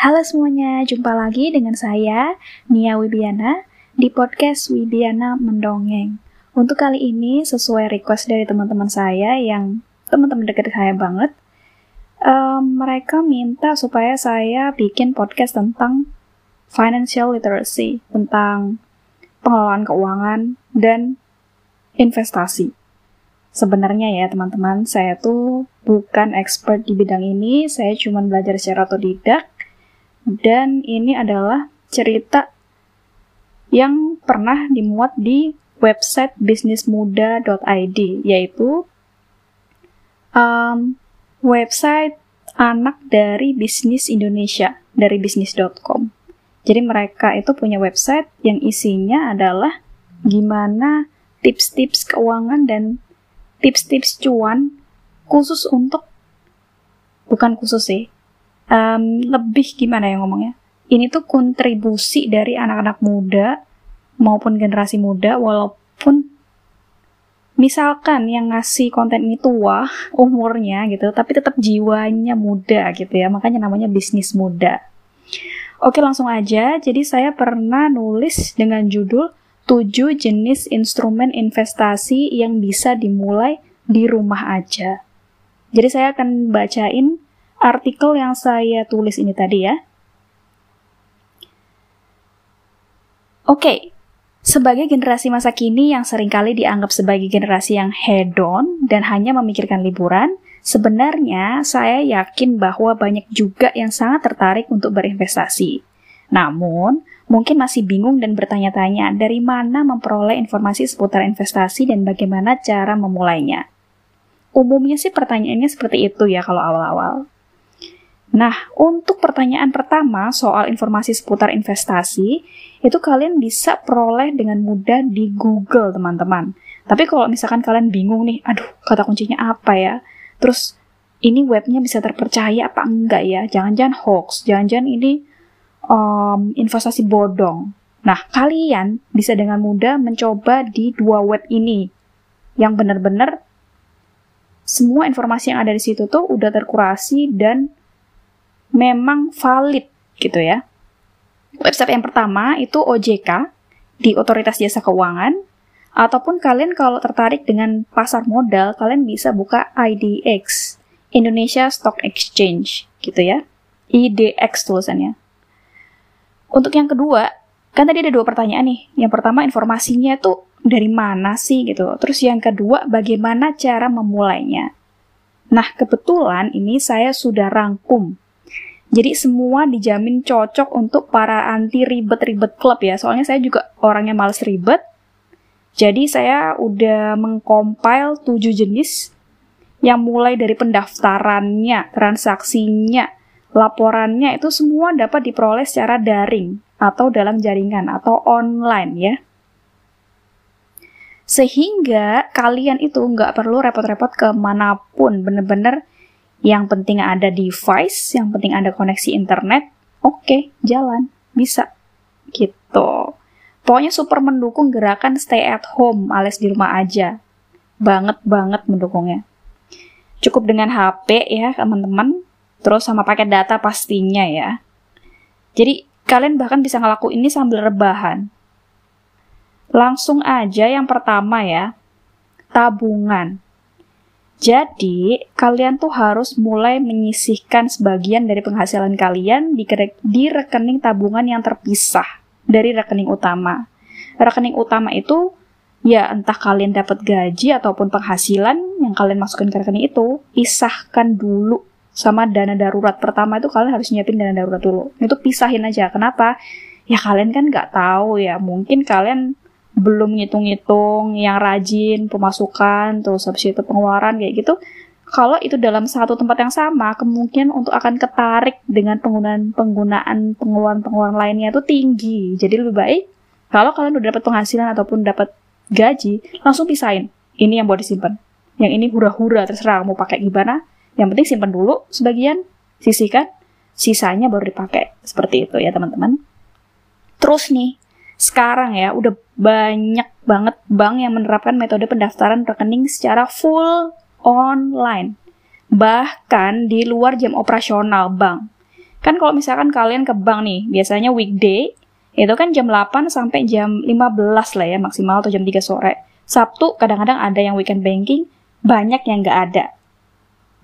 Halo semuanya, jumpa lagi dengan saya, Nia Wibiana, di podcast Wibiana Mendongeng. Untuk kali ini, sesuai request dari teman-teman saya yang teman-teman dekat saya banget, um, mereka minta supaya saya bikin podcast tentang financial literacy, tentang pengelolaan keuangan dan investasi. Sebenarnya ya teman-teman, saya tuh bukan expert di bidang ini, saya cuma belajar secara otodidak, dan ini adalah cerita yang pernah dimuat di website bisnismuda.id, yaitu um, website anak dari bisnis Indonesia, dari bisnis.com. Jadi mereka itu punya website yang isinya adalah gimana tips-tips keuangan dan tips-tips cuan khusus untuk bukan khusus sih um, lebih gimana ya ngomongnya? Ini tuh kontribusi dari anak-anak muda maupun generasi muda walaupun misalkan yang ngasih konten ini tua umurnya gitu tapi tetap jiwanya muda gitu ya makanya namanya bisnis muda. Oke langsung aja. Jadi saya pernah nulis dengan judul 7 jenis instrumen investasi yang bisa dimulai di rumah aja. Jadi saya akan bacain artikel yang saya tulis ini tadi ya. Oke, sebagai generasi masa kini yang sering kali dianggap sebagai generasi yang hedon dan hanya memikirkan liburan, sebenarnya saya yakin bahwa banyak juga yang sangat tertarik untuk berinvestasi. Namun, mungkin masih bingung dan bertanya-tanya dari mana memperoleh informasi seputar investasi dan bagaimana cara memulainya. Umumnya sih pertanyaannya seperti itu ya kalau awal-awal. Nah, untuk pertanyaan pertama soal informasi seputar investasi, itu kalian bisa peroleh dengan mudah di Google, teman-teman. Tapi kalau misalkan kalian bingung nih, aduh, kata kuncinya apa ya? Terus, ini webnya bisa terpercaya apa enggak ya? Jangan-jangan hoax, jangan-jangan ini um, investasi bodong. Nah, kalian bisa dengan mudah mencoba di dua web ini yang benar-benar semua informasi yang ada di situ tuh udah terkurasi dan memang valid gitu ya. Website yang pertama itu OJK di Otoritas Jasa Keuangan ataupun kalian kalau tertarik dengan pasar modal kalian bisa buka IDX Indonesia Stock Exchange gitu ya. IDX tulisannya. Untuk yang kedua, kan tadi ada dua pertanyaan nih. Yang pertama informasinya tuh dari mana sih gitu. Terus yang kedua bagaimana cara memulainya. Nah, kebetulan ini saya sudah rangkum jadi semua dijamin cocok untuk para anti ribet-ribet klub ya. Soalnya saya juga orangnya males ribet. Jadi saya udah mengcompile 7 jenis yang mulai dari pendaftarannya, transaksinya, laporannya itu semua dapat diperoleh secara daring atau dalam jaringan atau online ya. Sehingga kalian itu nggak perlu repot-repot ke mana pun, bener-bener yang penting ada device, yang penting ada koneksi internet, oke, okay, jalan, bisa. Gitu. Pokoknya super mendukung gerakan stay at home alias di rumah aja. Banget banget mendukungnya. Cukup dengan HP ya, teman-teman. Terus sama paket data pastinya ya. Jadi kalian bahkan bisa ngelakuin ini sambil rebahan. Langsung aja yang pertama ya, tabungan. Jadi, kalian tuh harus mulai menyisihkan sebagian dari penghasilan kalian di, di rekening tabungan yang terpisah dari rekening utama. Rekening utama itu ya entah kalian dapat gaji ataupun penghasilan yang kalian masukkan ke rekening itu, pisahkan dulu sama dana darurat. Pertama itu kalian harus nyiapin dana darurat dulu. Itu pisahin aja. Kenapa? Ya kalian kan nggak tahu ya. Mungkin kalian belum ngitung-ngitung yang rajin pemasukan terus habis itu pengeluaran kayak gitu. Kalau itu dalam satu tempat yang sama kemungkinan untuk akan ketarik dengan penggunaan penggunaan pengeluaran pengeluaran lainnya itu tinggi. Jadi lebih baik kalau kalian udah dapat penghasilan ataupun dapat gaji langsung pisahin. Ini yang buat disimpan. Yang ini hura-hura terserah mau pakai gimana. Yang penting simpan dulu sebagian sisihkan. Sisanya baru dipakai. Seperti itu ya teman-teman. Terus nih sekarang ya udah banyak banget bank yang menerapkan metode pendaftaran rekening secara full online. Bahkan di luar jam operasional bank. Kan kalau misalkan kalian ke bank nih, biasanya weekday, itu kan jam 8 sampai jam 15 lah ya maksimal atau jam 3 sore. Sabtu kadang-kadang ada yang weekend banking, banyak yang nggak ada.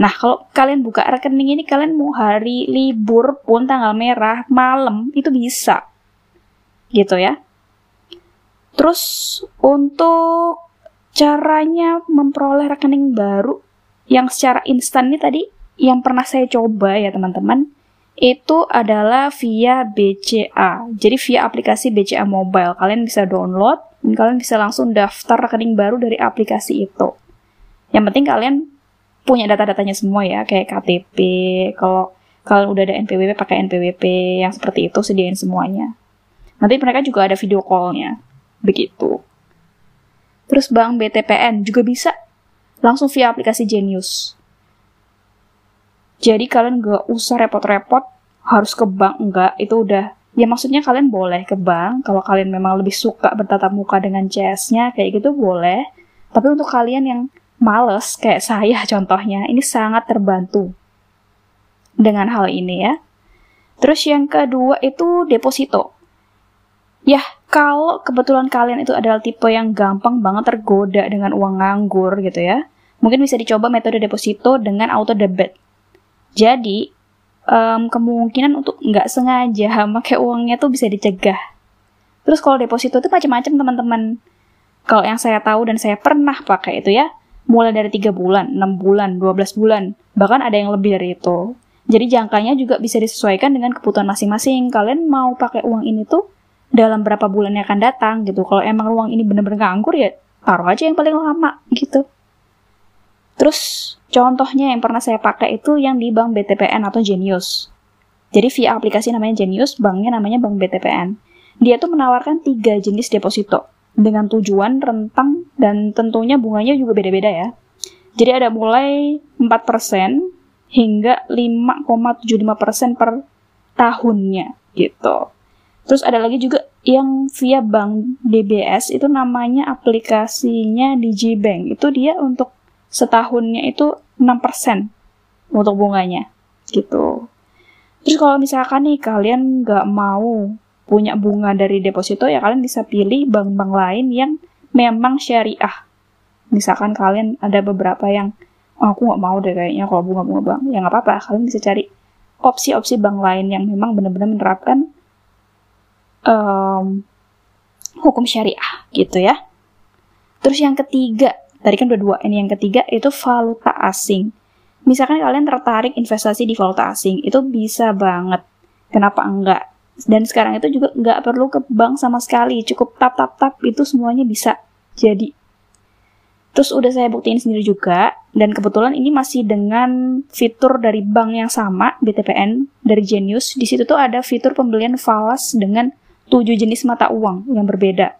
Nah, kalau kalian buka rekening ini, kalian mau hari libur pun tanggal merah, malam, itu bisa. Gitu ya. Terus, untuk caranya memperoleh rekening baru yang secara instan ini tadi, yang pernah saya coba ya teman-teman, itu adalah via BCA. Jadi via aplikasi BCA Mobile. Kalian bisa download dan kalian bisa langsung daftar rekening baru dari aplikasi itu. Yang penting kalian punya data-datanya semua ya, kayak KTP. Kalau kalian udah ada NPWP, pakai NPWP yang seperti itu, sediain semuanya. Nanti mereka juga ada video call-nya. Begitu. Terus bank BTPN juga bisa langsung via aplikasi Genius. Jadi kalian gak usah repot-repot harus ke bank, enggak. Itu udah, ya maksudnya kalian boleh ke bank. Kalau kalian memang lebih suka bertatap muka dengan CS-nya, kayak gitu boleh. Tapi untuk kalian yang males, kayak saya contohnya, ini sangat terbantu dengan hal ini ya. Terus yang kedua itu deposito. Ya, kalau kebetulan kalian itu adalah tipe yang gampang banget tergoda dengan uang nganggur gitu ya, mungkin bisa dicoba metode deposito dengan auto debit. Jadi, um, kemungkinan untuk nggak sengaja pakai uangnya tuh bisa dicegah. Terus kalau deposito itu macam-macam teman-teman. Kalau yang saya tahu dan saya pernah pakai itu ya, mulai dari 3 bulan, 6 bulan, 12 bulan, bahkan ada yang lebih dari itu. Jadi jangkanya juga bisa disesuaikan dengan kebutuhan masing-masing. Kalian mau pakai uang ini tuh dalam berapa bulan yang akan datang gitu. Kalau emang uang ini bener-bener nganggur ya taruh aja yang paling lama gitu. Terus contohnya yang pernah saya pakai itu yang di bank BTPN atau Genius. Jadi via aplikasi namanya Genius, banknya namanya bank BTPN. Dia tuh menawarkan tiga jenis deposito dengan tujuan rentang dan tentunya bunganya juga beda-beda ya. Jadi ada mulai 4% hingga 5,75% per tahunnya gitu. Terus ada lagi juga yang via bank DBS itu namanya aplikasinya DigiBank. Itu dia untuk setahunnya itu 6% untuk bunganya gitu. Terus kalau misalkan nih kalian nggak mau punya bunga dari deposito ya kalian bisa pilih bank-bank lain yang memang syariah. Misalkan kalian ada beberapa yang oh, aku nggak mau deh kayaknya kalau bunga-bunga bank, ya nggak apa-apa. Kalian bisa cari opsi-opsi bank lain yang memang benar-benar menerapkan um, hukum syariah gitu ya. Terus yang ketiga Tadi kan udah dua, ini yang ketiga itu valuta asing. Misalkan kalian tertarik investasi di valuta asing, itu bisa banget. Kenapa enggak? Dan sekarang itu juga nggak perlu ke bank sama sekali, cukup tap tap tap itu semuanya bisa jadi. Terus udah saya buktiin sendiri juga, dan kebetulan ini masih dengan fitur dari bank yang sama, BTPN, dari Genius. Di situ tuh ada fitur pembelian falas dengan tujuh jenis mata uang yang berbeda.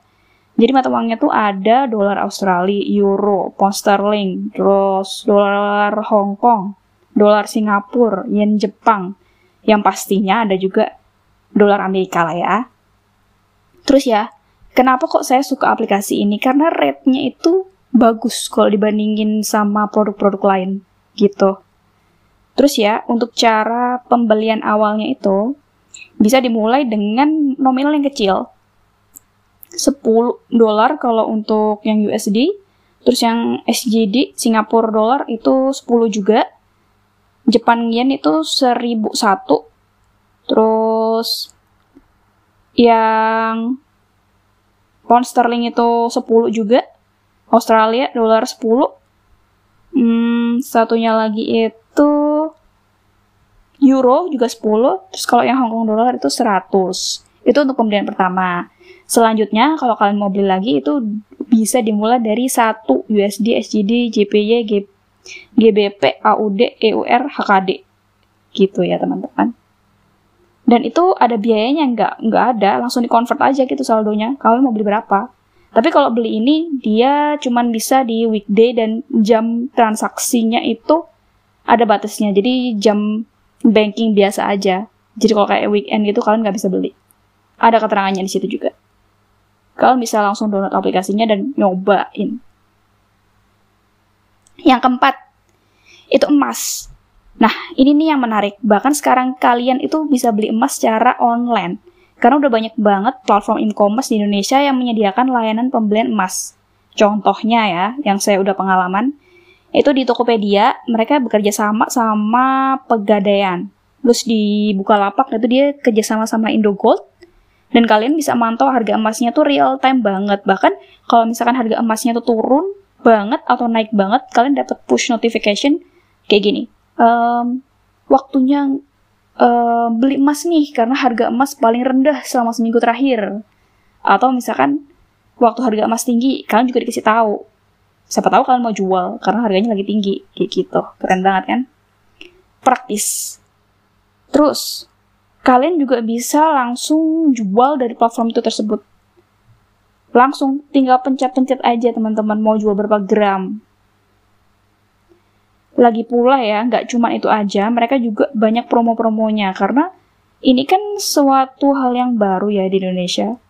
Jadi mata uangnya tuh ada dolar Australia, euro, pound sterling, terus dolar Hong Kong, dolar Singapura, yen Jepang. Yang pastinya ada juga dolar Amerika lah ya. Terus ya, kenapa kok saya suka aplikasi ini? Karena rate-nya itu bagus kalau dibandingin sama produk-produk lain gitu. Terus ya, untuk cara pembelian awalnya itu bisa dimulai dengan nominal yang kecil. 10 dolar kalau untuk yang USD. Terus yang SGD Singapura dolar itu 10 juga. Jepang yen itu 1001. Terus yang pound sterling itu 10 juga. Australia dolar 10. Hmm, satunya lagi itu euro juga 10. Terus kalau yang Hong Kong dolar itu 100. Itu untuk pembelian pertama. Selanjutnya, kalau kalian mau beli lagi itu bisa dimulai dari 1 USD, SGD, JPY, GBP, AUD, EUR, HKD. Gitu ya teman-teman. Dan itu ada biayanya nggak? Nggak ada, langsung di-convert aja gitu saldonya. Kalian mau beli berapa? Tapi kalau beli ini, dia cuman bisa di weekday dan jam transaksinya itu ada batasnya. Jadi jam banking biasa aja. Jadi kalau kayak weekend gitu kalian nggak bisa beli. Ada keterangannya di situ juga kalian bisa langsung download aplikasinya dan nyobain. Yang keempat, itu emas. Nah, ini nih yang menarik. Bahkan sekarang kalian itu bisa beli emas secara online. Karena udah banyak banget platform e-commerce di Indonesia yang menyediakan layanan pembelian emas. Contohnya ya, yang saya udah pengalaman, itu di Tokopedia, mereka bekerja sama sama Pegadaian. Terus di Bukalapak, itu dia kerjasama sama Indogold, dan kalian bisa mantau harga emasnya tuh real time banget. Bahkan kalau misalkan harga emasnya tuh turun banget atau naik banget, kalian dapat push notification kayak gini. Um, waktunya uh, beli emas nih karena harga emas paling rendah selama seminggu terakhir. Atau misalkan waktu harga emas tinggi, kalian juga dikasih tahu. Siapa tahu kalian mau jual karena harganya lagi tinggi, kayak gitu. Keren banget kan? Praktis. Terus, kalian juga bisa langsung jual dari platform itu tersebut. Langsung tinggal pencet-pencet aja teman-teman mau jual berapa gram. Lagi pula ya, nggak cuma itu aja, mereka juga banyak promo-promonya karena ini kan suatu hal yang baru ya di Indonesia.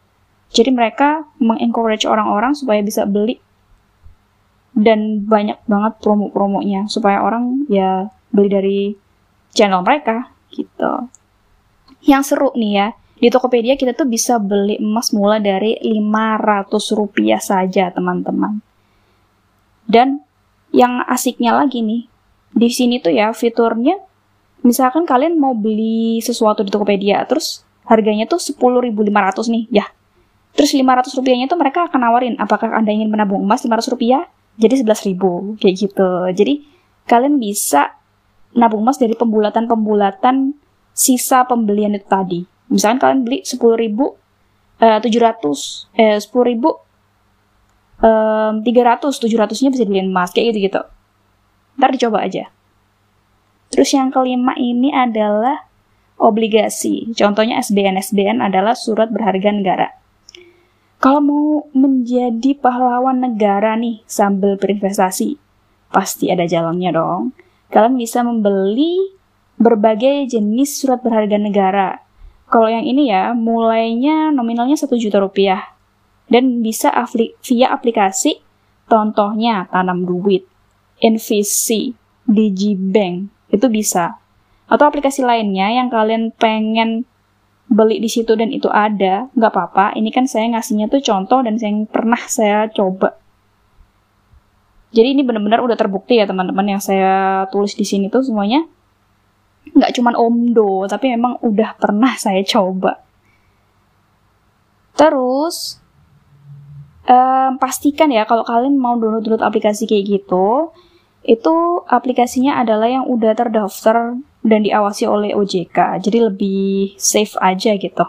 Jadi mereka mengencourage orang-orang supaya bisa beli dan banyak banget promo-promonya supaya orang ya beli dari channel mereka gitu. Yang seru nih ya, di Tokopedia kita tuh bisa beli emas mulai dari 500 rupiah saja teman-teman. Dan yang asiknya lagi nih, di sini tuh ya fiturnya, misalkan kalian mau beli sesuatu di Tokopedia, terus harganya tuh 10.500 nih, ya. Terus 500 rupiahnya tuh mereka akan nawarin, apakah Anda ingin menabung emas 500 rupiah? Jadi 11.000, kayak gitu. Jadi kalian bisa nabung emas dari pembulatan-pembulatan sisa pembelian itu tadi. Misalkan kalian beli 10 ribu, uh, 700, eh, 10 ribu, um, 300, 700-nya bisa dibeliin emas, kayak gitu-gitu. Ntar dicoba aja. Terus yang kelima ini adalah obligasi. Contohnya SBN. SBN adalah surat berharga negara. Kalau mau menjadi pahlawan negara nih sambil berinvestasi, pasti ada jalannya dong. Kalian bisa membeli berbagai jenis surat berharga negara. Kalau yang ini ya, mulainya nominalnya 1 juta rupiah. Dan bisa apli via aplikasi, contohnya tanam duit, NVC, Digibank, itu bisa. Atau aplikasi lainnya yang kalian pengen beli di situ dan itu ada, nggak apa-apa. Ini kan saya ngasihnya tuh contoh dan yang pernah saya coba. Jadi ini benar-benar udah terbukti ya teman-teman yang saya tulis di sini tuh semuanya nggak cuman omdo, tapi memang udah pernah saya coba. Terus, um, pastikan ya kalau kalian mau download-download aplikasi kayak gitu, itu aplikasinya adalah yang udah terdaftar dan diawasi oleh OJK, jadi lebih safe aja gitu.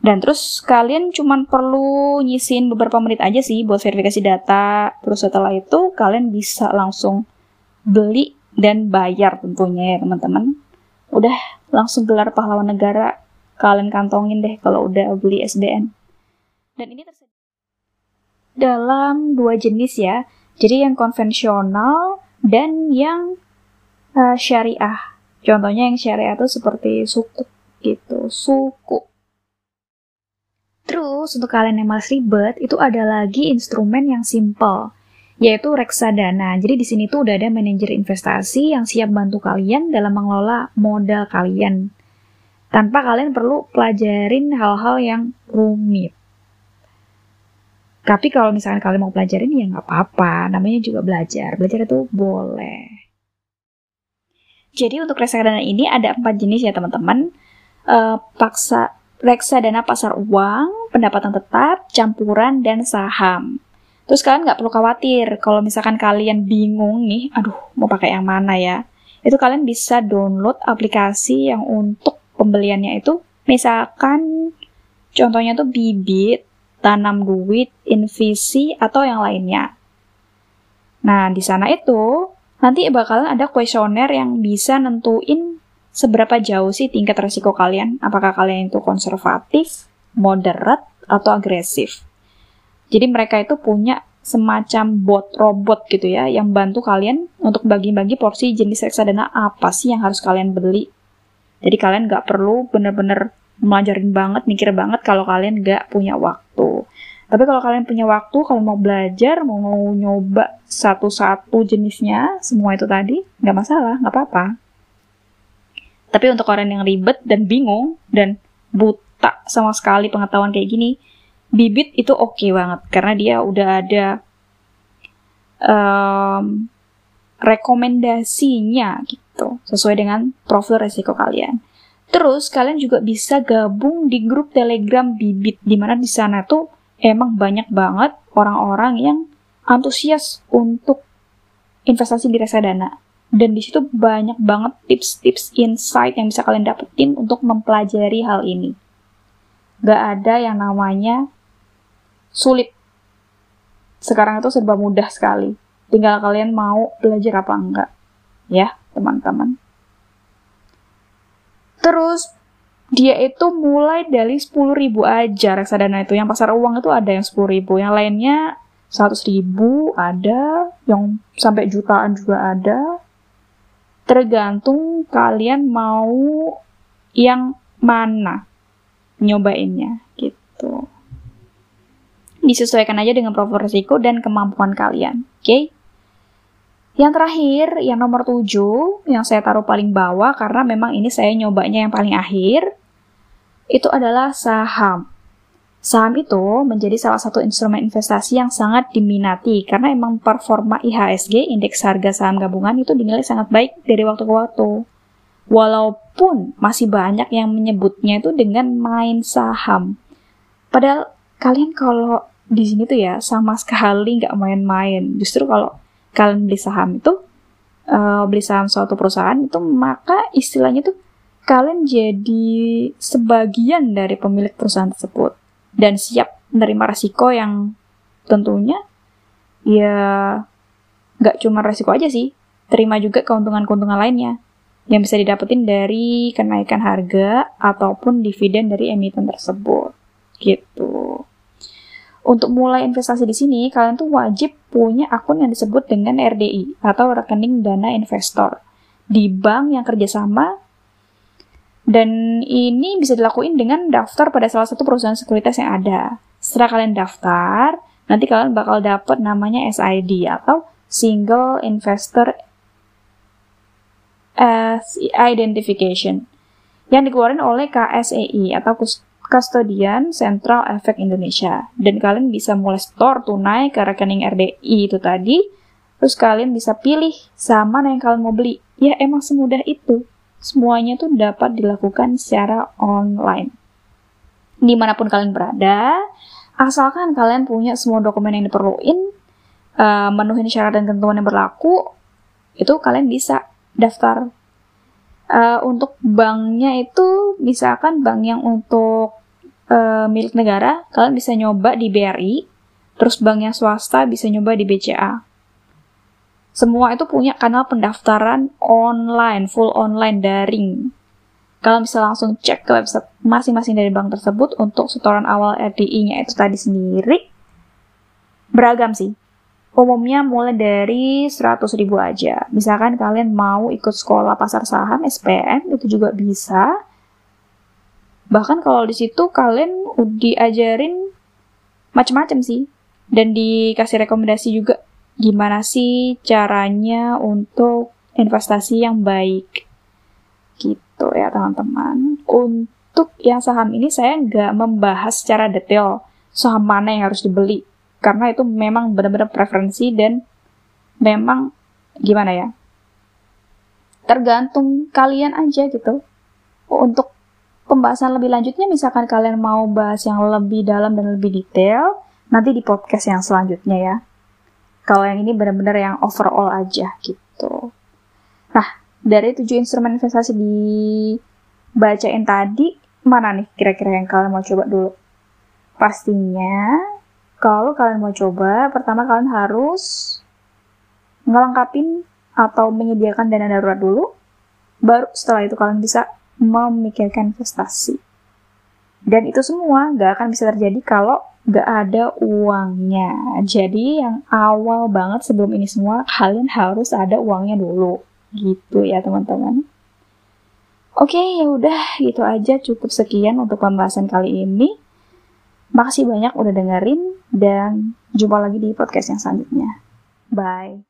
Dan terus kalian cuman perlu nyisin beberapa menit aja sih buat verifikasi data. Terus setelah itu kalian bisa langsung beli dan bayar tentunya ya teman-teman. Udah langsung gelar pahlawan negara, kalian kantongin deh kalau udah beli SBN. Dan ini tersedia dalam dua jenis ya, jadi yang konvensional dan yang uh, syariah. Contohnya yang syariah itu seperti suku gitu, suku. Terus untuk kalian yang masih ribet, itu ada lagi instrumen yang simple yaitu reksadana. Jadi di sini tuh udah ada manajer investasi yang siap bantu kalian dalam mengelola modal kalian. Tanpa kalian perlu pelajarin hal-hal yang rumit. Tapi kalau misalkan kalian mau pelajarin ya nggak apa-apa, namanya juga belajar. Belajar itu boleh. Jadi untuk reksadana ini ada empat jenis ya teman-teman. Uh, paksa reksadana pasar uang, pendapatan tetap, campuran, dan saham. Terus kalian nggak perlu khawatir kalau misalkan kalian bingung nih, aduh mau pakai yang mana ya? Itu kalian bisa download aplikasi yang untuk pembeliannya itu, misalkan contohnya tuh bibit, tanam duit, invisi atau yang lainnya. Nah di sana itu nanti bakalan ada kuesioner yang bisa nentuin seberapa jauh sih tingkat resiko kalian. Apakah kalian itu konservatif, moderate, atau agresif. Jadi mereka itu punya semacam bot robot gitu ya yang bantu kalian untuk bagi-bagi porsi jenis reksadana apa sih yang harus kalian beli. Jadi kalian nggak perlu bener-bener melajarin banget, mikir banget kalau kalian nggak punya waktu. Tapi kalau kalian punya waktu, kalau mau belajar, mau, nyoba satu-satu jenisnya, semua itu tadi, nggak masalah, nggak apa-apa. Tapi untuk orang yang ribet dan bingung, dan buta sama sekali pengetahuan kayak gini, bibit itu oke okay banget. Karena dia udah ada um, rekomendasinya gitu, sesuai dengan profil resiko kalian. Terus kalian juga bisa gabung di grup Telegram Bibit di mana di sana tuh emang banyak banget orang-orang yang antusias untuk investasi di reksadana. Dan di situ banyak banget tips-tips insight yang bisa kalian dapetin untuk mempelajari hal ini. Gak ada yang namanya sulit. Sekarang itu serba mudah sekali Tinggal kalian mau belajar apa enggak. Ya, teman-teman. Terus dia itu mulai dari 10 ribu aja reksadana itu. Yang pasar uang itu ada yang 10 ribu. Yang lainnya 100 ribu ada. Yang sampai jutaan juga ada. Tergantung kalian mau yang mana nyobainnya gitu. Disesuaikan aja dengan profil risiko dan kemampuan kalian. Oke? Okay? Yang terakhir, yang nomor 7, yang saya taruh paling bawah karena memang ini saya nyobanya yang paling akhir, itu adalah saham. Saham itu menjadi salah satu instrumen investasi yang sangat diminati karena emang performa IHSG, indeks harga saham gabungan itu dinilai sangat baik dari waktu ke waktu. Walaupun masih banyak yang menyebutnya itu dengan main saham. Padahal kalian kalau di sini tuh ya sama sekali nggak main-main. Justru kalau kalian beli saham itu uh, beli saham suatu perusahaan itu maka istilahnya tuh kalian jadi sebagian dari pemilik perusahaan tersebut. Dan siap menerima resiko yang tentunya ya nggak cuma resiko aja sih. Terima juga keuntungan-keuntungan lainnya yang bisa didapetin dari kenaikan harga ataupun dividen dari emiten tersebut. Gitu. Untuk mulai investasi di sini, kalian tuh wajib punya akun yang disebut dengan RDI atau rekening dana investor. Di bank yang kerjasama dan ini bisa dilakuin dengan daftar pada salah satu perusahaan sekuritas yang ada. Setelah kalian daftar, nanti kalian bakal dapat namanya SID atau Single Investor Identification yang dikeluarkan oleh KSEI atau Kustodian Central Efek Indonesia. Dan kalian bisa mulai store tunai ke rekening RDI itu tadi. Terus kalian bisa pilih sama yang kalian mau beli. Ya emang semudah itu. Semuanya tuh dapat dilakukan secara online. Di mana pun kalian berada, asalkan kalian punya semua dokumen yang diperluin, uh, menuhin syarat dan ketentuan yang berlaku, itu kalian bisa daftar uh, untuk banknya itu misalkan bank yang untuk uh, milik negara, kalian bisa nyoba di BRI, terus bank yang swasta bisa nyoba di BCA. Semua itu punya kanal pendaftaran online, full online daring. Kalian bisa langsung cek ke website masing-masing dari bank tersebut untuk setoran awal RDI-nya itu tadi sendiri. Beragam sih. Umumnya mulai dari 100 ribu aja. Misalkan kalian mau ikut sekolah pasar saham, SPM, itu juga bisa bahkan kalau di situ kalian diajarin macam-macam sih dan dikasih rekomendasi juga gimana sih caranya untuk investasi yang baik? Gitu ya teman-teman. Untuk yang saham ini saya nggak membahas secara detail saham mana yang harus dibeli. Karena itu memang benar-benar preferensi dan memang gimana ya tergantung kalian aja gitu. Untuk pembahasan lebih lanjutnya misalkan kalian mau bahas yang lebih dalam dan lebih detail, nanti di podcast yang selanjutnya ya. Kalau yang ini benar-benar yang overall aja gitu. Nah, dari tujuh instrumen investasi dibacain tadi, mana nih kira-kira yang kalian mau coba dulu? Pastinya, kalau kalian mau coba, pertama kalian harus ngelengkapin atau menyediakan dana darurat dulu. Baru setelah itu kalian bisa memikirkan investasi. Dan itu semua nggak akan bisa terjadi kalau nggak ada uangnya. Jadi yang awal banget sebelum ini semua, kalian harus ada uangnya dulu. Gitu ya teman-teman. Oke, ya udah gitu aja cukup sekian untuk pembahasan kali ini. Makasih banyak udah dengerin dan jumpa lagi di podcast yang selanjutnya. Bye.